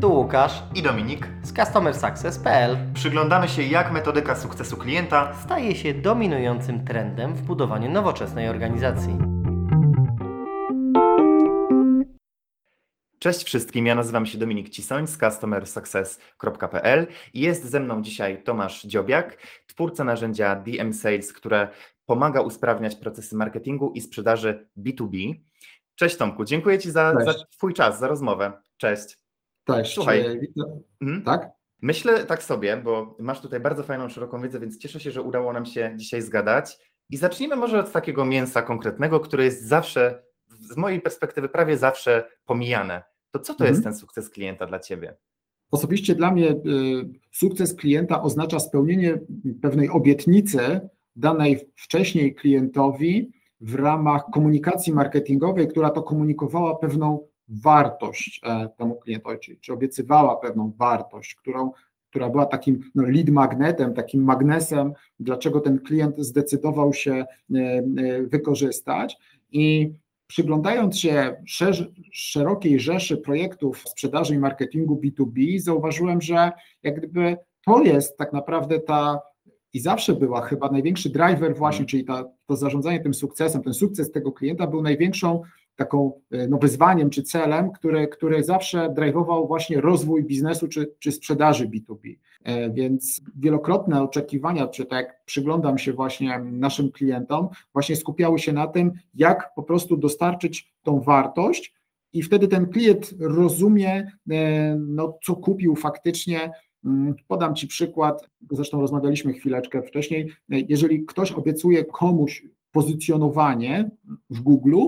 Tu Łukasz i Dominik. z CustomerSuccess.pl Przyglądamy się, jak metodyka sukcesu klienta staje się dominującym trendem w budowaniu nowoczesnej organizacji. Cześć wszystkim, ja nazywam się Dominik Cisoń z customersuccess.pl i jest ze mną dzisiaj Tomasz Dziobiak, twórca narzędzia DM Sales, które pomaga usprawniać procesy marketingu i sprzedaży B2B. Cześć Tomku, dziękuję Ci za, za. Twój czas, za rozmowę. Cześć. Cześć. Słuchaj. Mhm. Tak? Myślę tak sobie, bo masz tutaj bardzo fajną, szeroką wiedzę, więc cieszę się, że udało nam się dzisiaj zgadać. I zacznijmy może od takiego mięsa konkretnego, które jest zawsze, z mojej perspektywy, prawie zawsze pomijane. To co to Mhm. jest ten sukces klienta dla Ciebie? Osobiście dla mnie y, sukces klienta oznacza spełnienie pewnej obietnicy danej wcześniej klientowi w ramach komunikacji marketingowej, która to komunikowała pewną wartość e, temu klientowi, czy, czy obiecywała pewną wartość, którą, która była takim no, lead magnetem, takim magnesem, dlaczego ten klient zdecydował się e, e, wykorzystać. I przyglądając się szerokiej rzeszy projektów sprzedaży i marketingu B2B, zauważyłem, że jak gdyby to jest tak naprawdę ta i zawsze była chyba największy driver właśnie, czyli ta, to zarządzanie tym sukcesem, ten sukces tego klienta był największą taką e, no, wyzwaniem czy celem, który, który zawsze driveował właśnie rozwój biznesu czy, czy sprzedaży B2B. E, Więc wielokrotne oczekiwania, czy tak jak przyglądam się właśnie naszym klientom, właśnie skupiały się na tym, jak po prostu dostarczyć tą wartość, i wtedy ten klient rozumie, e, no, co kupił faktycznie. Mm, Podam Ci przykład, zresztą rozmawialiśmy chwileczkę wcześniej. Jeżeli ktoś obiecuje komuś pozycjonowanie w Google,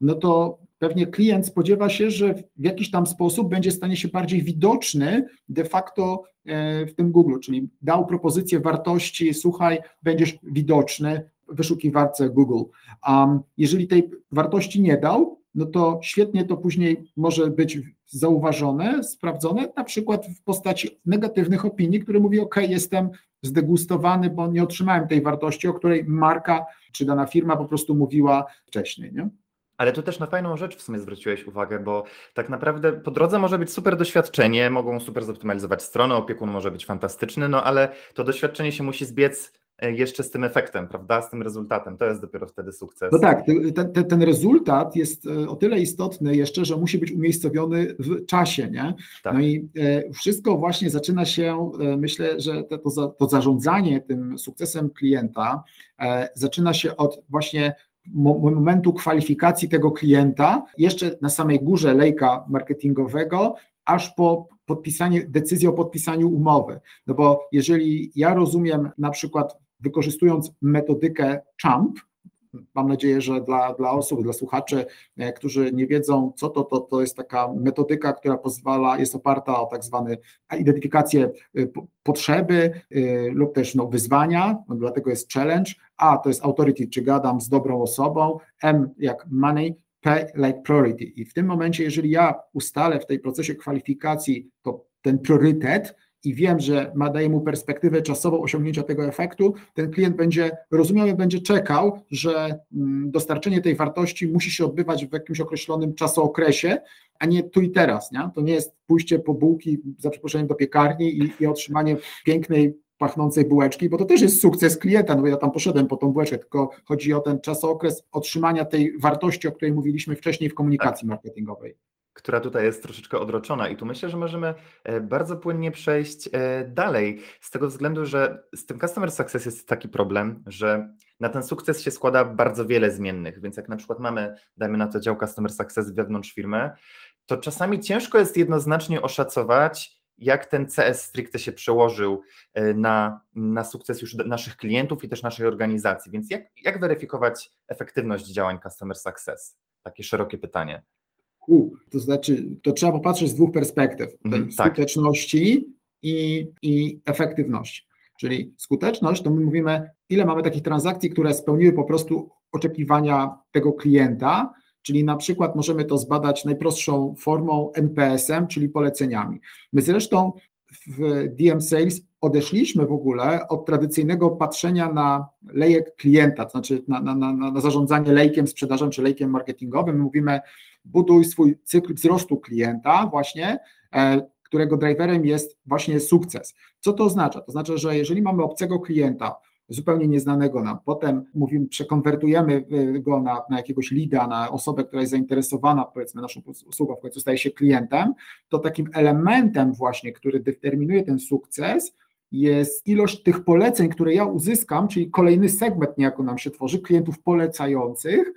no to pewnie klient spodziewa się, że w jakiś tam sposób będzie stanie się bardziej widoczny de facto e, w tym Google, czyli dał propozycję wartości, słuchaj, będziesz widoczny w wyszukiwarce Google. A jeżeli tej wartości nie dał, no to świetnie to później może być zauważone, sprawdzone, na przykład w postaci negatywnych opinii, które mówi, ok, jestem zdegustowany, bo nie otrzymałem tej wartości, o której marka czy dana firma po prostu mówiła wcześniej. Nie? Ale tu też na fajną rzecz w sumie zwróciłeś uwagę, bo tak naprawdę po drodze może być super doświadczenie, mogą super zoptymalizować stronę, opiekun może być fantastyczny, no ale to doświadczenie się musi zbiec jeszcze z tym efektem, prawda, z tym rezultatem. To jest dopiero wtedy sukces. No tak, ten, ten, ten rezultat jest e, o tyle istotny jeszcze, że musi być umiejscowiony w czasie, nie? Tak. No i e, wszystko właśnie zaczyna się, e, myślę, że to, to, za- to zarządzanie tym sukcesem klienta e, zaczyna się od właśnie mo- momentu kwalifikacji tego klienta, jeszcze na samej górze lejka marketingowego, aż po podpisanie, decyzję o podpisaniu umowy. No bo jeżeli ja rozumiem na przykład wykorzystując metodykę CHAMP, mam nadzieję, że dla, dla osób, dla słuchaczy, e, którzy nie wiedzą, co to, to, to jest taka metodyka, która pozwala, jest oparta o tak zwane identyfikację po- potrzeby y, lub też no, wyzwania, no, dlatego jest challenge, A to jest authority, czy gadam z dobrą osobą, M jak money, P like priority. I w tym momencie, jeżeli ja ustalę w tej procesie kwalifikacji to ten priorytet i wiem, że ma daje mu perspektywę czasową osiągnięcia tego efektu, ten klient będzie rozumiał i będzie czekał, że mm, dostarczenie tej wartości musi się odbywać w jakimś określonym czasookresie, a nie tu i teraz. Nie? To nie jest pójście po bułki za przeproszeniem do piekarni i, i otrzymanie pięknej pachnącej bułeczki, bo to też jest sukces klienta, no bo ja tam poszedłem po tą bułeczkę, tylko chodzi o ten czasookres otrzymania tej wartości, o której mówiliśmy wcześniej w komunikacji marketingowej. Która tutaj jest troszeczkę odroczona. I tu myślę, że możemy e, bardzo płynnie przejść e, dalej, z tego względu, że z tym Customer Success jest taki problem, że na ten sukces się składa bardzo wiele zmiennych, więc jak na przykład mamy, dajmy na to dział Customer Success wewnątrz firmy, to czasami ciężko jest jednoznacznie oszacować, jak ten CS stricte się przełożył e, na, na sukces już naszych klientów i też naszej organizacji. Więc jak, jak weryfikować efektywność działań Customer Success? Takie szerokie pytanie. To znaczy, to trzeba popatrzeć z dwóch perspektyw, tej Mhm, tak. skuteczności i, i efektywności. Czyli skuteczność, to my mówimy, ile mamy takich transakcji, które spełniły po prostu oczekiwania tego klienta, czyli na przykład możemy to zbadać najprostszą formą NPS-em, czyli poleceniami. My zresztą w DM Sales odeszliśmy w ogóle od tradycyjnego patrzenia na lejek klienta, to znaczy na, na, na, na zarządzanie lejkiem sprzedażą czy lejkiem marketingowym. My mówimy, buduj swój cykl wzrostu klienta właśnie, e, którego driverem jest właśnie sukces. Co to oznacza? To znaczy, że jeżeli mamy obcego klienta, zupełnie nieznanego nam. Potem mówimy, przekonwertujemy go na, na jakiegoś lida, na osobę, która jest zainteresowana, powiedzmy, naszą usługą, w końcu staje się klientem, to takim elementem właśnie, który determinuje ten sukces, jest ilość tych poleceń, które ja uzyskam, czyli kolejny segment niejako nam się tworzy, klientów polecających,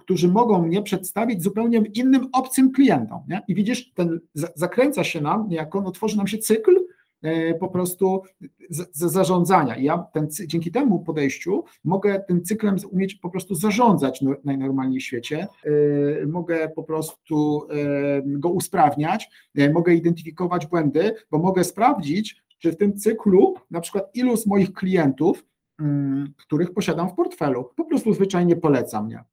którzy mogą mnie przedstawić zupełnie innym, obcym klientom. Nie? I widzisz, ten zakręca się nam, niejako no, tworzy nam się cykl e, po prostu zarządzania. I ja ten, dzięki temu podejściu mogę tym cyklem umieć po prostu zarządzać no, najnormalniej w świecie, e, mogę po prostu e, go usprawniać, mogę identyfikować błędy, bo mogę sprawdzić, czy w tym cyklu na przykład ilu z moich klientów, mm, których posiadam w portfelu, po prostu zwyczajnie poleca mnie.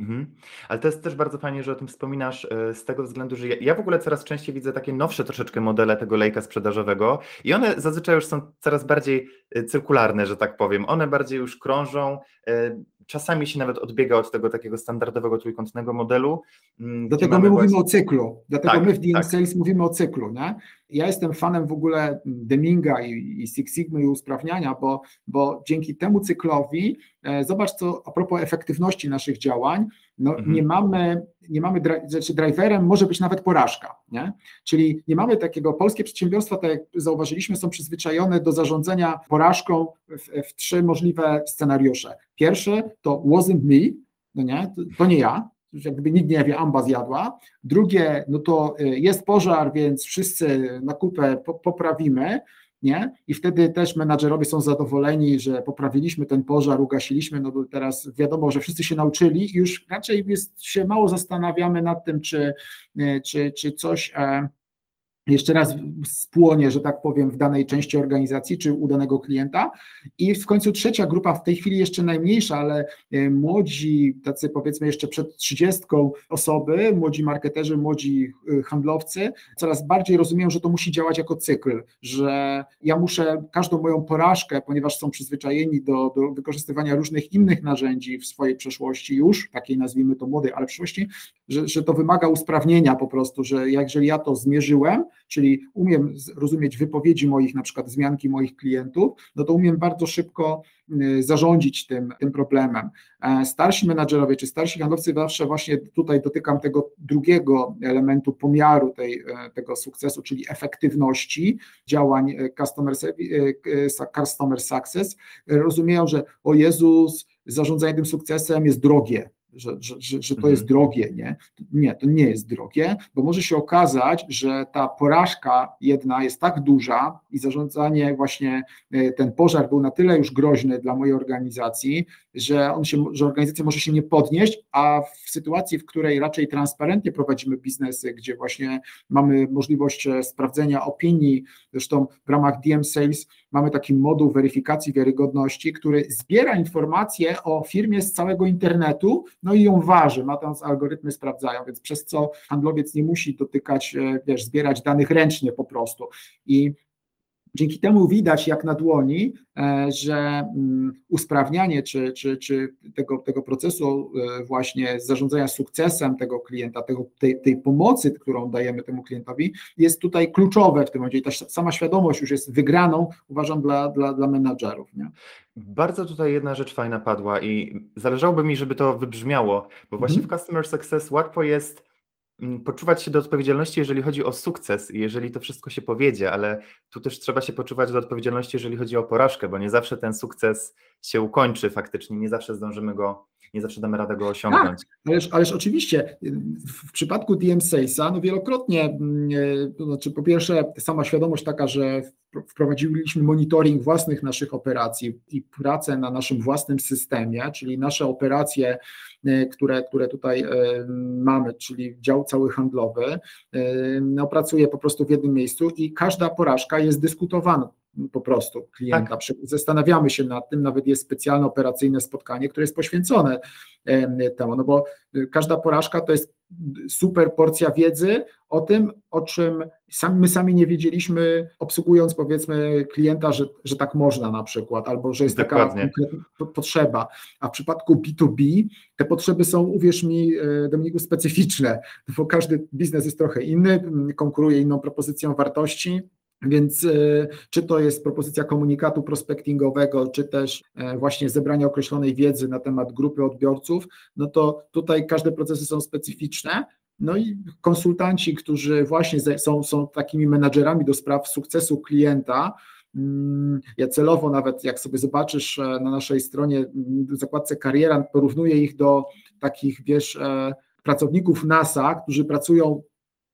Mhm. Ale to jest też bardzo fajnie, że o tym wspominasz e, z tego względu, że ja, ja w ogóle coraz częściej widzę takie nowsze troszeczkę modele tego lejka sprzedażowego i one zazwyczaj już są coraz bardziej e, cyrkularne, że tak powiem. One bardziej już krążą, e, czasami się nawet odbiega od tego takiego standardowego trójkątnego modelu. Mm, dlatego my mówimy o cyklu, dlatego tak, my w DM tak. Sales mówimy o cyklu. Nie? Ja jestem fanem w ogóle Deminga i, i Six Sigma i usprawniania, bo, bo dzięki temu cyklowi, e, zobacz co a propos efektywności naszych działań, no, mhm. nie mamy, nie mamy znaczy driverem może być nawet porażka, nie? czyli nie mamy takiego, polskie przedsiębiorstwa, tak jak zauważyliśmy, są przyzwyczajone do zarządzania porażką w, w trzy możliwe scenariusze. Pierwszy to wasn't me, no nie, to, to nie ja, jak gdyby nikt nie wie, amba zjadła. Drugie, no to y, jest pożar, więc wszyscy na kupę poprawimy nie? I wtedy też menadżerowie są zadowoleni, że poprawiliśmy ten pożar, ugasiliśmy, no bo teraz wiadomo, że wszyscy się nauczyli i już raczej jest, się mało zastanawiamy nad tym, czy, e, czy, czy coś e, jeszcze raz spłonie, że tak powiem, w danej części organizacji czy u danego klienta. I w końcu trzecia grupa, w tej chwili jeszcze najmniejsza, ale e, młodzi, tacy powiedzmy jeszcze przed trzydziestką osoby, młodzi marketerzy, młodzi e, handlowcy, coraz bardziej rozumieją, że to musi działać jako cykl, że ja muszę każdą moją porażkę, ponieważ są przyzwyczajeni do, do wykorzystywania różnych innych narzędzi w swojej przeszłości już, takiej nazwijmy to młodej, ale przyszłości, że, że to wymaga usprawnienia po prostu, że jeżeli ja to zmierzyłem, czyli umiem rozumieć wypowiedzi moich, na przykład wzmianki moich klientów, no to umiem bardzo szybko y, zarządzić tym, tym problemem. E, starsi menadżerowie czy starsi handlowcy zawsze właśnie tutaj dotykam tego drugiego elementu pomiaru tej, e, tego sukcesu, czyli efektywności działań e, customer, customer success. Rozumieją, że o Jezus, zarządzanie tym sukcesem jest drogie, że, że, że, że to mhm. jest drogie, nie? Nie, to nie jest drogie, bo może się okazać, że ta porażka jedna jest tak duża i zarządzanie właśnie, e, ten pożar był na tyle już groźny dla mojej organizacji, że, on się, że organizacja może się nie podnieść, a w sytuacji, w której raczej transparentnie prowadzimy biznesy, gdzie właśnie mamy możliwość e, sprawdzenia opinii, zresztą w ramach DM Sales mamy taki moduł weryfikacji wiarygodności, który zbiera informacje o firmie z całego internetu, no i ją waży, ma tam algorytmy sprawdzają, więc przez co handlowiec nie musi dotykać, e, wiesz, zbierać danych ręcznie po prostu. I Dzięki temu widać jak na dłoni, e, że mm, usprawnianie czy, czy, czy tego, tego procesu e, właśnie zarządzania sukcesem tego klienta, tego, tej, tej pomocy, którą dajemy temu klientowi, jest tutaj kluczowe w tym momencie. I ta sama świadomość już jest wygraną, uważam, dla, dla, dla menadżerów. Nie? Bardzo tutaj jedna rzecz fajna padła i zależałoby mi, żeby to wybrzmiało, bo właśnie mm. w Customer Success łatwo jest poczuwać się do odpowiedzialności, jeżeli chodzi o sukces i jeżeli to wszystko się powiedzie, ale tu też trzeba się poczuwać do odpowiedzialności, jeżeli chodzi o porażkę, bo nie zawsze ten sukces się ukończy faktycznie, nie zawsze zdążymy go, nie zawsze damy radę go osiągnąć. Tak, ależ, ależ oczywiście w przypadku DM Salesa, no wielokrotnie, e, to znaczy po pierwsze sama świadomość taka, że wprowadziliśmy monitoring własnych naszych operacji i pracę na naszym własnym systemie, czyli nasze operacje, które, które tutaj e, mamy, czyli dział cały handlowy, no, pracuje po prostu w jednym miejscu i każda porażka jest dyskutowana po prostu klienta. Tak. Zastanawiamy się nad tym, nawet jest specjalne operacyjne spotkanie, które jest poświęcone temu, no bo każda porażka to jest super porcja wiedzy o tym, o czym sam, my sami nie wiedzieliśmy, obsługując powiedzmy klienta, że, że tak można na przykład, albo że jest Dokładnie. taka potrzeba. A w przypadku B2B te potrzeby są, uwierz mi, e, Dominiku, specyficzne, bo każdy biznes jest trochę inny, konkuruje inną propozycją wartości. Więc e, czy to jest propozycja komunikatu prospectingowego, czy też e, właśnie zebrania określonej wiedzy na temat grupy odbiorców, no to tutaj każde procesy są specyficzne. No i konsultanci, którzy właśnie są, są takimi menadżerami do spraw sukcesu klienta, mm, ja celowo nawet, jak sobie zobaczysz e, na naszej stronie w zakładce kariera, porównuję ich do takich, wiesz, pracowników NASA, którzy pracują,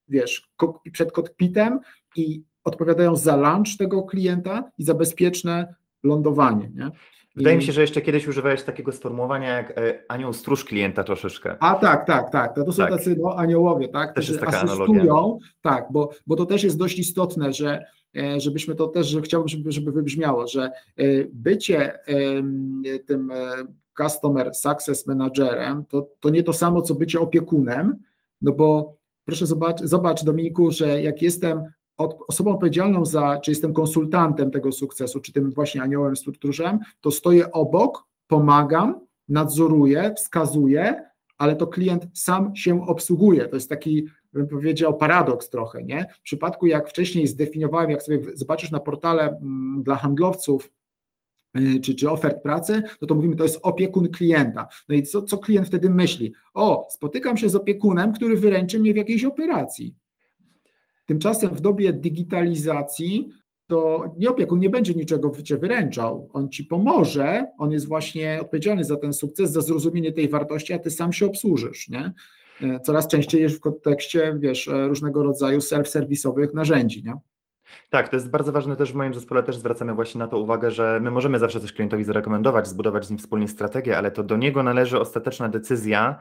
wiesz, przed kokpitem i odpowiadają za lunch tego klienta i za bezpieczne lądowanie. Nie? Wydaje mi się, że jeszcze kiedyś używałeś takiego sformułowania jak e, anioł stróż klienta troszeczkę. A tak, tak, tak. To, to są Tak. tacy no, aniołowie, tak? Też jest taka asystują, tak, bo, bo to też jest dość istotne, że e, żebyśmy to też, że chciałbym, żeby, żeby wybrzmiało, że e, bycie tym Customer Success Managerem to, to nie to samo, co bycie opiekunem, no bo proszę zobacz, zobacz Dominiku, że jak jestem osobą odpowiedzialną za, czy jestem konsultantem tego sukcesu, czy tym właśnie aniołem strukturzem, to stoję obok, pomagam, nadzoruję, wskazuję, ale to klient sam się obsługuje. To jest taki, bym powiedział, paradoks trochę, nie? W przypadku, jak wcześniej zdefiniowałem, jak sobie zobaczysz na portale mm, dla handlowców, y, czy, czy ofert pracy, no to mówimy, to jest opiekun klienta. No i co, co klient wtedy myśli? O, spotykam się z opiekunem, który wyręczy mnie w jakiejś operacji. Tymczasem w dobie digitalizacji to nie opiekun nie będzie niczego cię wyręczał. On ci pomoże, on jest właśnie odpowiedzialny za ten sukces, za zrozumienie tej wartości, a ty sam się obsłużysz, nie? E, Coraz częściej jest w kontekście, wiesz, e, różnego rodzaju self-serwisowych narzędzi, nie? Tak, to jest bardzo ważne też w moim zespole, też zwracamy właśnie na to uwagę, że my możemy zawsze coś klientowi zarekomendować, zbudować z nim wspólnie strategię, ale to do niego należy ostateczna decyzja,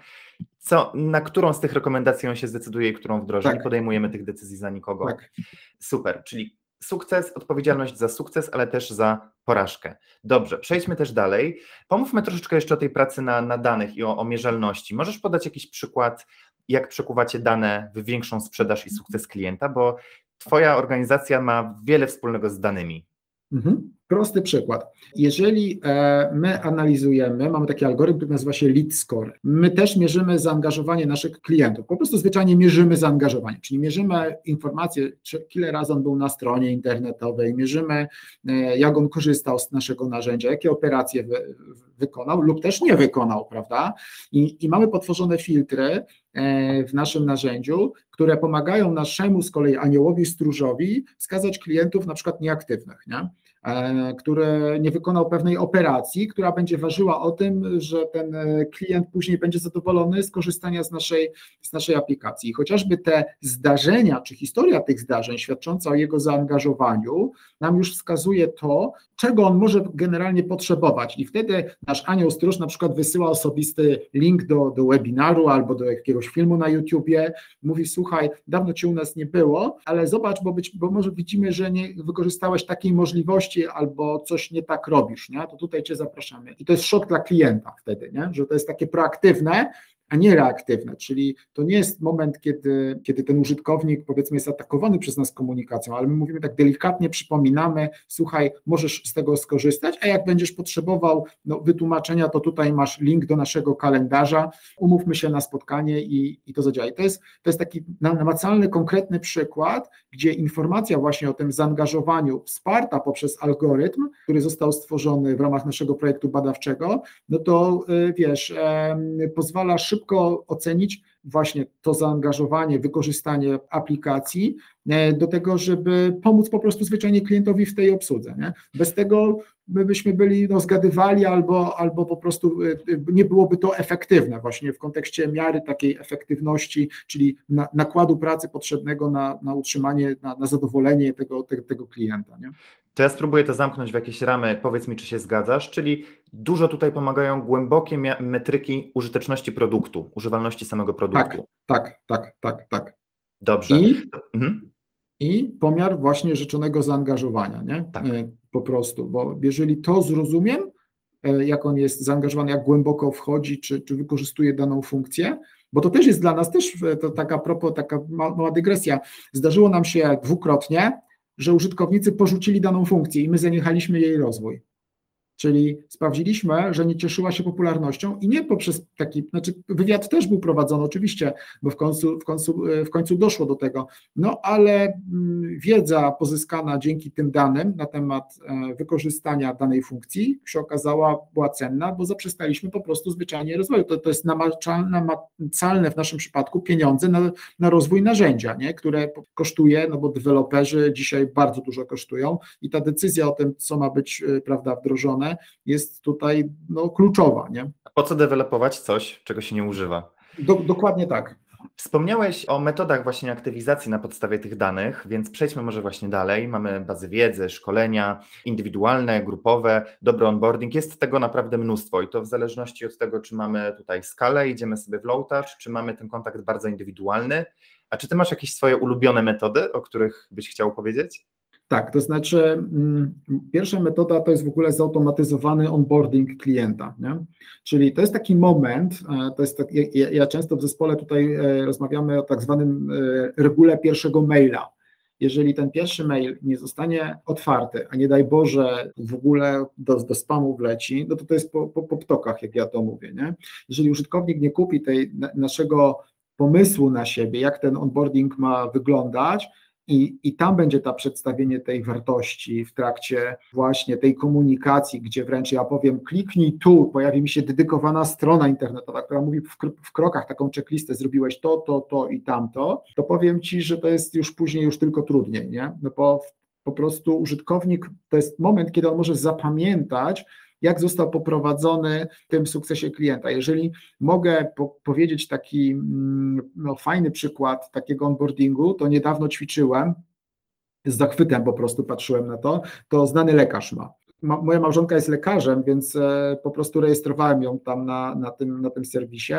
co, na którą z tych rekomendacji on się zdecyduje i którą wdroży. Tak. Nie podejmujemy tych decyzji za nikogo. Tak. Super, czyli sukces, odpowiedzialność za sukces, ale też za porażkę. Dobrze, przejdźmy też dalej. Pomówmy troszeczkę jeszcze o tej pracy na, na danych i o, o mierzalności. Możesz podać jakiś przykład, jak przekuwacie dane w większą sprzedaż i sukces klienta, bo Twoja organizacja ma wiele wspólnego z danymi. Mhm. Prosty przykład. Jeżeli e, my analizujemy, mamy taki algorytm, który nazywa się Lead Score. My też mierzymy zaangażowanie naszych klientów. Po prostu zwyczajnie mierzymy zaangażowanie, czyli mierzymy informacje, czy, ile razy on był na stronie internetowej, mierzymy, e, jak on korzystał z naszego narzędzia, jakie operacje wy, wykonał lub też nie wykonał, prawda? I, i mamy potworzone filtry e, w naszym narzędziu, które pomagają naszemu z kolei aniołowi stróżowi wskazać klientów na przykład nieaktywnych, nie? E, który nie wykonał pewnej operacji, która będzie ważyła o tym, że ten e, klient później będzie zadowolony z korzystania z naszej, z naszej aplikacji. I chociażby te zdarzenia, czy historia tych zdarzeń świadcząca o jego zaangażowaniu, nam już wskazuje to, czego on może generalnie potrzebować. I wtedy nasz anioł stróż na przykład wysyła osobisty link do, do webinaru albo do jakiegoś filmu na YouTubie, mówi: Słuchaj, dawno cię u nas nie było, ale zobacz, bo, być, bo może widzimy, że nie wykorzystałeś takiej możliwości albo coś nie tak robisz, nie? to tutaj cię zapraszamy. I to jest szok dla klienta wtedy, nie? że to jest takie proaktywne, a nie reaktywne, czyli to nie jest moment, kiedy, kiedy ten użytkownik powiedzmy jest atakowany przez nas komunikacją, ale my mówimy tak delikatnie, przypominamy, słuchaj, możesz z tego skorzystać, a jak będziesz potrzebował no, wytłumaczenia, to tutaj masz link do naszego kalendarza, umówmy się na spotkanie i, i to zadziała. I to jest, to jest taki namacalny, konkretny przykład, gdzie informacja właśnie o tym zaangażowaniu wsparta poprzez algorytm, który został stworzony w ramach naszego projektu badawczego, no to y, wiesz, pozwala szybko szybko ocenić właśnie to zaangażowanie, wykorzystanie aplikacji e, do tego, żeby pomóc po prostu zwyczajnie klientowi w tej obsłudze. Nie? Bez tego my byśmy byli no, zgadywali albo, albo po prostu e, nie byłoby to efektywne właśnie w kontekście miary takiej efektywności, czyli na, nakładu pracy potrzebnego na, na utrzymanie, na, na zadowolenie tego, tego, tego klienta. Nie? To ja spróbuję to zamknąć w jakieś ramy, powiedz mi, czy się zgadzasz, czyli dużo tutaj pomagają głębokie metryki użyteczności produktu, używalności samego produktu. Tak, tak, tak, tak, tak. Dobrze. I, mhm. I pomiar właśnie życzonego zaangażowania, nie? Tak. E, po prostu, bo jeżeli to zrozumiem, e, jak on jest zaangażowany, jak głęboko wchodzi, czy, czy wykorzystuje daną funkcję, Bo to też jest dla nas też to taka propos, taka mała dygresja. Zdarzyło nam się dwukrotnie, że użytkownicy porzucili daną funkcję i my zaniechaliśmy jej rozwój. Czyli sprawdziliśmy, że nie cieszyła się popularnością i nie poprzez taki, znaczy wywiad też był prowadzony oczywiście, bo w końcu, w końcu, w końcu doszło do tego, no ale mm, wiedza pozyskana dzięki tym danym na temat e, wykorzystania danej funkcji się okazała, była cenna, bo zaprzestaliśmy po prostu zwyczajnie rozwoju. To, to jest namacalne w naszym przypadku pieniądze na, na rozwój narzędzia, nie? które kosztuje, no bo deweloperzy dzisiaj bardzo dużo kosztują i ta decyzja o tym, co ma być e, prawda, wdrożone, jest tutaj no, kluczowa. Nie? Po co dewelopować coś, czego się nie używa? Do, dokładnie tak. Wspomniałeś o metodach właśnie aktywizacji na podstawie tych danych, więc przejdźmy może właśnie dalej. Mamy bazy wiedzy, szkolenia indywidualne, grupowe, dobry onboarding. Jest tego naprawdę mnóstwo i to w zależności od tego, czy mamy tutaj skalę, idziemy sobie w low touch, czy mamy ten kontakt bardzo indywidualny. A czy ty masz jakieś swoje ulubione metody, o których byś chciał powiedzieć? Tak, to znaczy mm, pierwsza metoda to jest w ogóle zautomatyzowany onboarding klienta, nie? czyli to jest taki moment, e, to jest tak, ja, ja często w zespole tutaj e, rozmawiamy o tak zwanym e, regule pierwszego maila, jeżeli ten pierwszy mail nie zostanie otwarty, a nie daj Boże w ogóle do, do spamu wleci, no to to jest po, po, po ptokach, jak ja to mówię. Nie? Jeżeli użytkownik nie kupi tej naszego pomysłu na siebie, jak ten onboarding ma wyglądać, i, I tam będzie ta przedstawienie tej wartości w trakcie właśnie tej komunikacji, gdzie wręcz ja powiem, kliknij tu, pojawi mi się dedykowana strona internetowa, która mówi w, w krokach taką checklistę, zrobiłeś to, to, to i tamto, to powiem Ci, że to jest już później już tylko trudniej, nie? No bo po prostu użytkownik, to jest moment, kiedy on może zapamiętać, jak został poprowadzony w tym sukcesie klienta. Jeżeli mogę po powiedzieć taki mm, no, fajny przykład takiego onboardingu, to niedawno ćwiczyłem, z zachwytem po prostu patrzyłem na to, to znany lekarz ma. moja małżonka jest lekarzem, więc e, po prostu rejestrowałem ją tam na, na, tym, na tym serwisie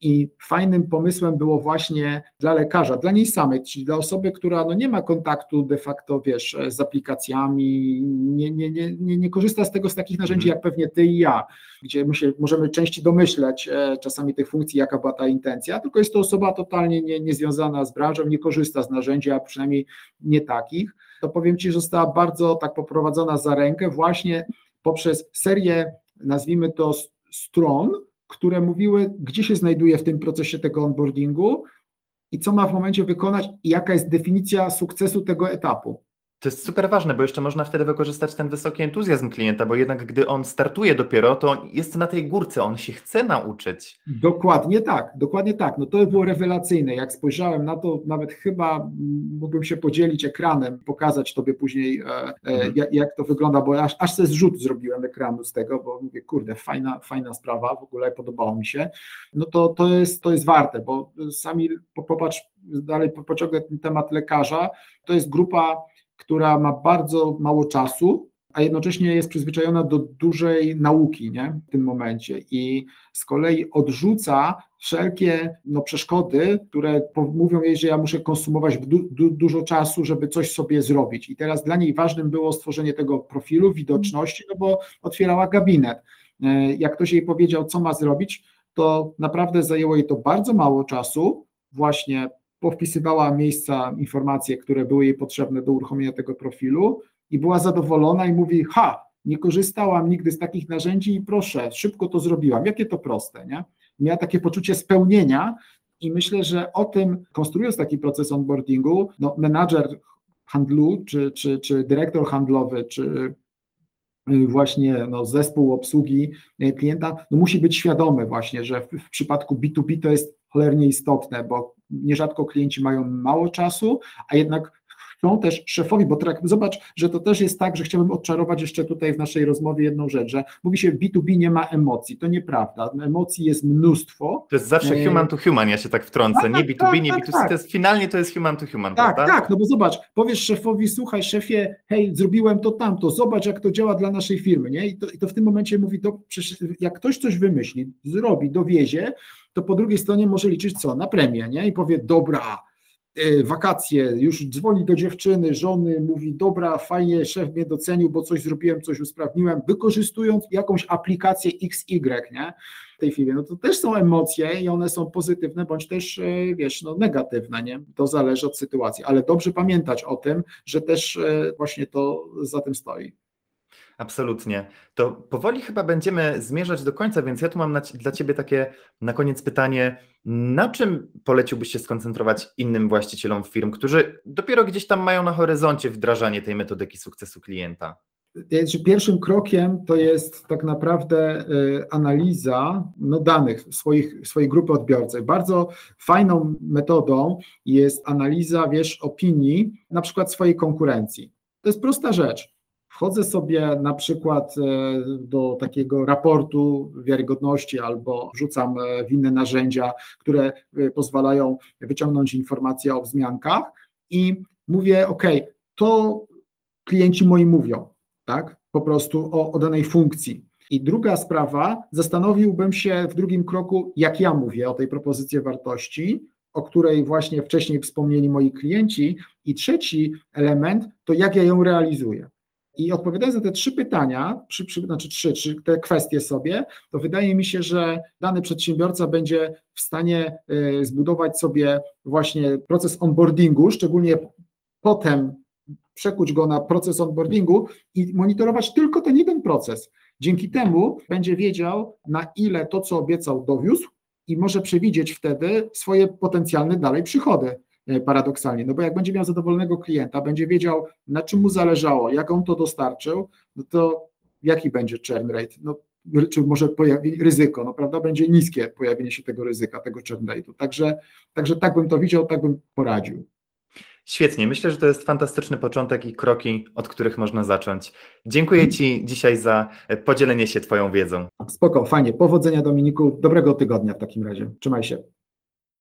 i fajnym pomysłem było właśnie dla lekarza, dla niej samej, czyli dla osoby, która no nie ma kontaktu de facto, wiesz, z aplikacjami, nie, nie, nie, nie, nie korzysta z tego, z takich narzędzi mhm. jak pewnie ty i ja, gdzie my się możemy częściej domyśleć e, czasami tych funkcji, jaka była ta intencja, tylko jest to osoba totalnie nie, niezwiązana z branżą, nie korzysta z narzędzi, a przynajmniej nie takich, to powiem Ci, że została bardzo tak poprowadzona za rękę właśnie poprzez serię, nazwijmy to stron, które mówiły, gdzie się znajduje w tym procesie tego onboardingu i co ma w momencie wykonać i jaka jest definicja sukcesu tego etapu. To jest super ważne, bo jeszcze można wtedy wykorzystać ten wysoki entuzjazm klienta, bo jednak gdy on startuje dopiero, to jest na tej górce, on się chce nauczyć. Dokładnie tak, dokładnie tak. No to było rewelacyjne. Jak spojrzałem na to, nawet chyba mógłbym się podzielić ekranem, pokazać Tobie później, e, e, mhm. jak, jak, to wygląda, bo aż, aż sobie zrzut zrobiłem ekranu z tego, bo mówię, kurde, fajna, fajna sprawa, w ogóle podobało mi się. No to, to, jest, to jest warte, bo sami popatrz, dalej pociągnę ten temat lekarza, to jest grupa która ma bardzo mało czasu, a jednocześnie jest przyzwyczajona do dużej nauki nie? w tym momencie i z kolei odrzuca wszelkie no, przeszkody, które mówią jej, że ja muszę konsumować du, du, dużo czasu, żeby coś sobie zrobić. I teraz dla niej ważnym było stworzenie tego profilu, widoczności, no bo otwierała gabinet. E, jak ktoś jej powiedział, co ma zrobić, to naprawdę zajęło jej to bardzo mało czasu, właśnie powpisywała miejsca, informacje, które były jej potrzebne do uruchomienia tego profilu i była zadowolona i mówi, ha, nie korzystałam nigdy z takich narzędzi i proszę, szybko to zrobiłam. Jakie to proste, nie? Miała takie poczucie spełnienia i myślę, że o tym, konstruując taki proces onboardingu, no, menadżer handlu, czy, czy, czy dyrektor handlowy, czy y, właśnie no, zespół obsługi y, klienta, no, musi być świadomy właśnie, że w, w przypadku B2B to jest cholernie istotne, bo nierzadko klienci mają mało czasu, a jednak chcą też szefowi, bo tak, zobacz, że to też jest tak, że chciałbym odczarować jeszcze tutaj w naszej rozmowie jedną rzecz, że mówi się B2B nie ma emocji, to nieprawda, emocji jest mnóstwo. To jest zawsze e, human to human, ja się tak wtrącę, tak, nie B2B, tak, nie B2C, tak, to jest, finalnie to jest human to human, Tak, prawda? tak, no bo zobacz, powiesz szefowi, słuchaj szefie, hej, zrobiłem to tamto, zobacz jak to działa dla naszej firmy, nie? I to, i to w tym momencie mówi, to jak ktoś coś wymyśli, zrobi, dowiezie, to po drugiej stronie może liczyć co? Na premię, nie? I powie, dobra, wakacje, już dzwoni do dziewczyny, żony, mówi, dobra, fajnie, szef mnie docenił, bo coś zrobiłem, coś usprawniłem, wykorzystując jakąś aplikację XY, nie? W tej chwili, no to też są emocje i one są pozytywne, bądź też, y, wiesz, no negatywne, nie? To zależy od sytuacji, ale dobrze pamiętać o tym, że też y, właśnie to za tym stoi. Absolutnie. To powoli chyba będziemy zmierzać do końca, więc ja tu mam na, dla Ciebie takie na koniec pytanie. Na czym poleciłbyś się skoncentrować innym właścicielom firm, którzy dopiero gdzieś tam mają na horyzoncie wdrażanie tej metodyki sukcesu klienta? Pierwszym krokiem to jest tak naprawdę y, analiza no, danych swoich, swojej grupy odbiorców. Bardzo fajną metodą jest analiza, wiesz, opinii, na przykład swojej konkurencji. To jest prosta rzecz Wchodzę sobie na przykład e, do takiego raportu wiarygodności albo wrzucam e, w inne narzędzia, które e, pozwalają wyciągnąć informacje o wzmiankach i mówię, OK, to klienci moi mówią, tak? Po prostu o, o danej funkcji. I druga sprawa, zastanowiłbym się w drugim kroku, jak ja mówię o tej propozycji wartości, o której właśnie wcześniej wspomnieli moi klienci. I trzeci element to jak ja ją realizuję. I odpowiadając na te trzy pytania, przy, przy, znaczy trzy, trzy te kwestie sobie, to wydaje mi się, że dany przedsiębiorca będzie w stanie y, zbudować sobie właśnie proces onboardingu, szczególnie potem przekuć go na proces onboardingu i monitorować tylko ten jeden proces. Dzięki temu będzie wiedział, na ile to, co obiecał, dowiózł i może przewidzieć wtedy swoje potencjalne dalej przychody. E, paradoksalnie, no bo jak będzie miał zadowolonego klienta, będzie wiedział, na czym mu zależało, jak on to dostarczył, no to jaki będzie churn rate, no, czy może pojawi ryzyko, no prawda, będzie niskie pojawienie się tego ryzyka, tego churn rate'u, także, także tak bym to widział, tak bym poradził. Świetnie, myślę, że to jest fantastyczny początek i kroki, od których można zacząć. Dziękuję Ci dzisiaj za podzielenie się Twoją wiedzą. Spoko, fajnie. Powodzenia Dominiku, dobrego tygodnia w takim razie. Trzymaj się.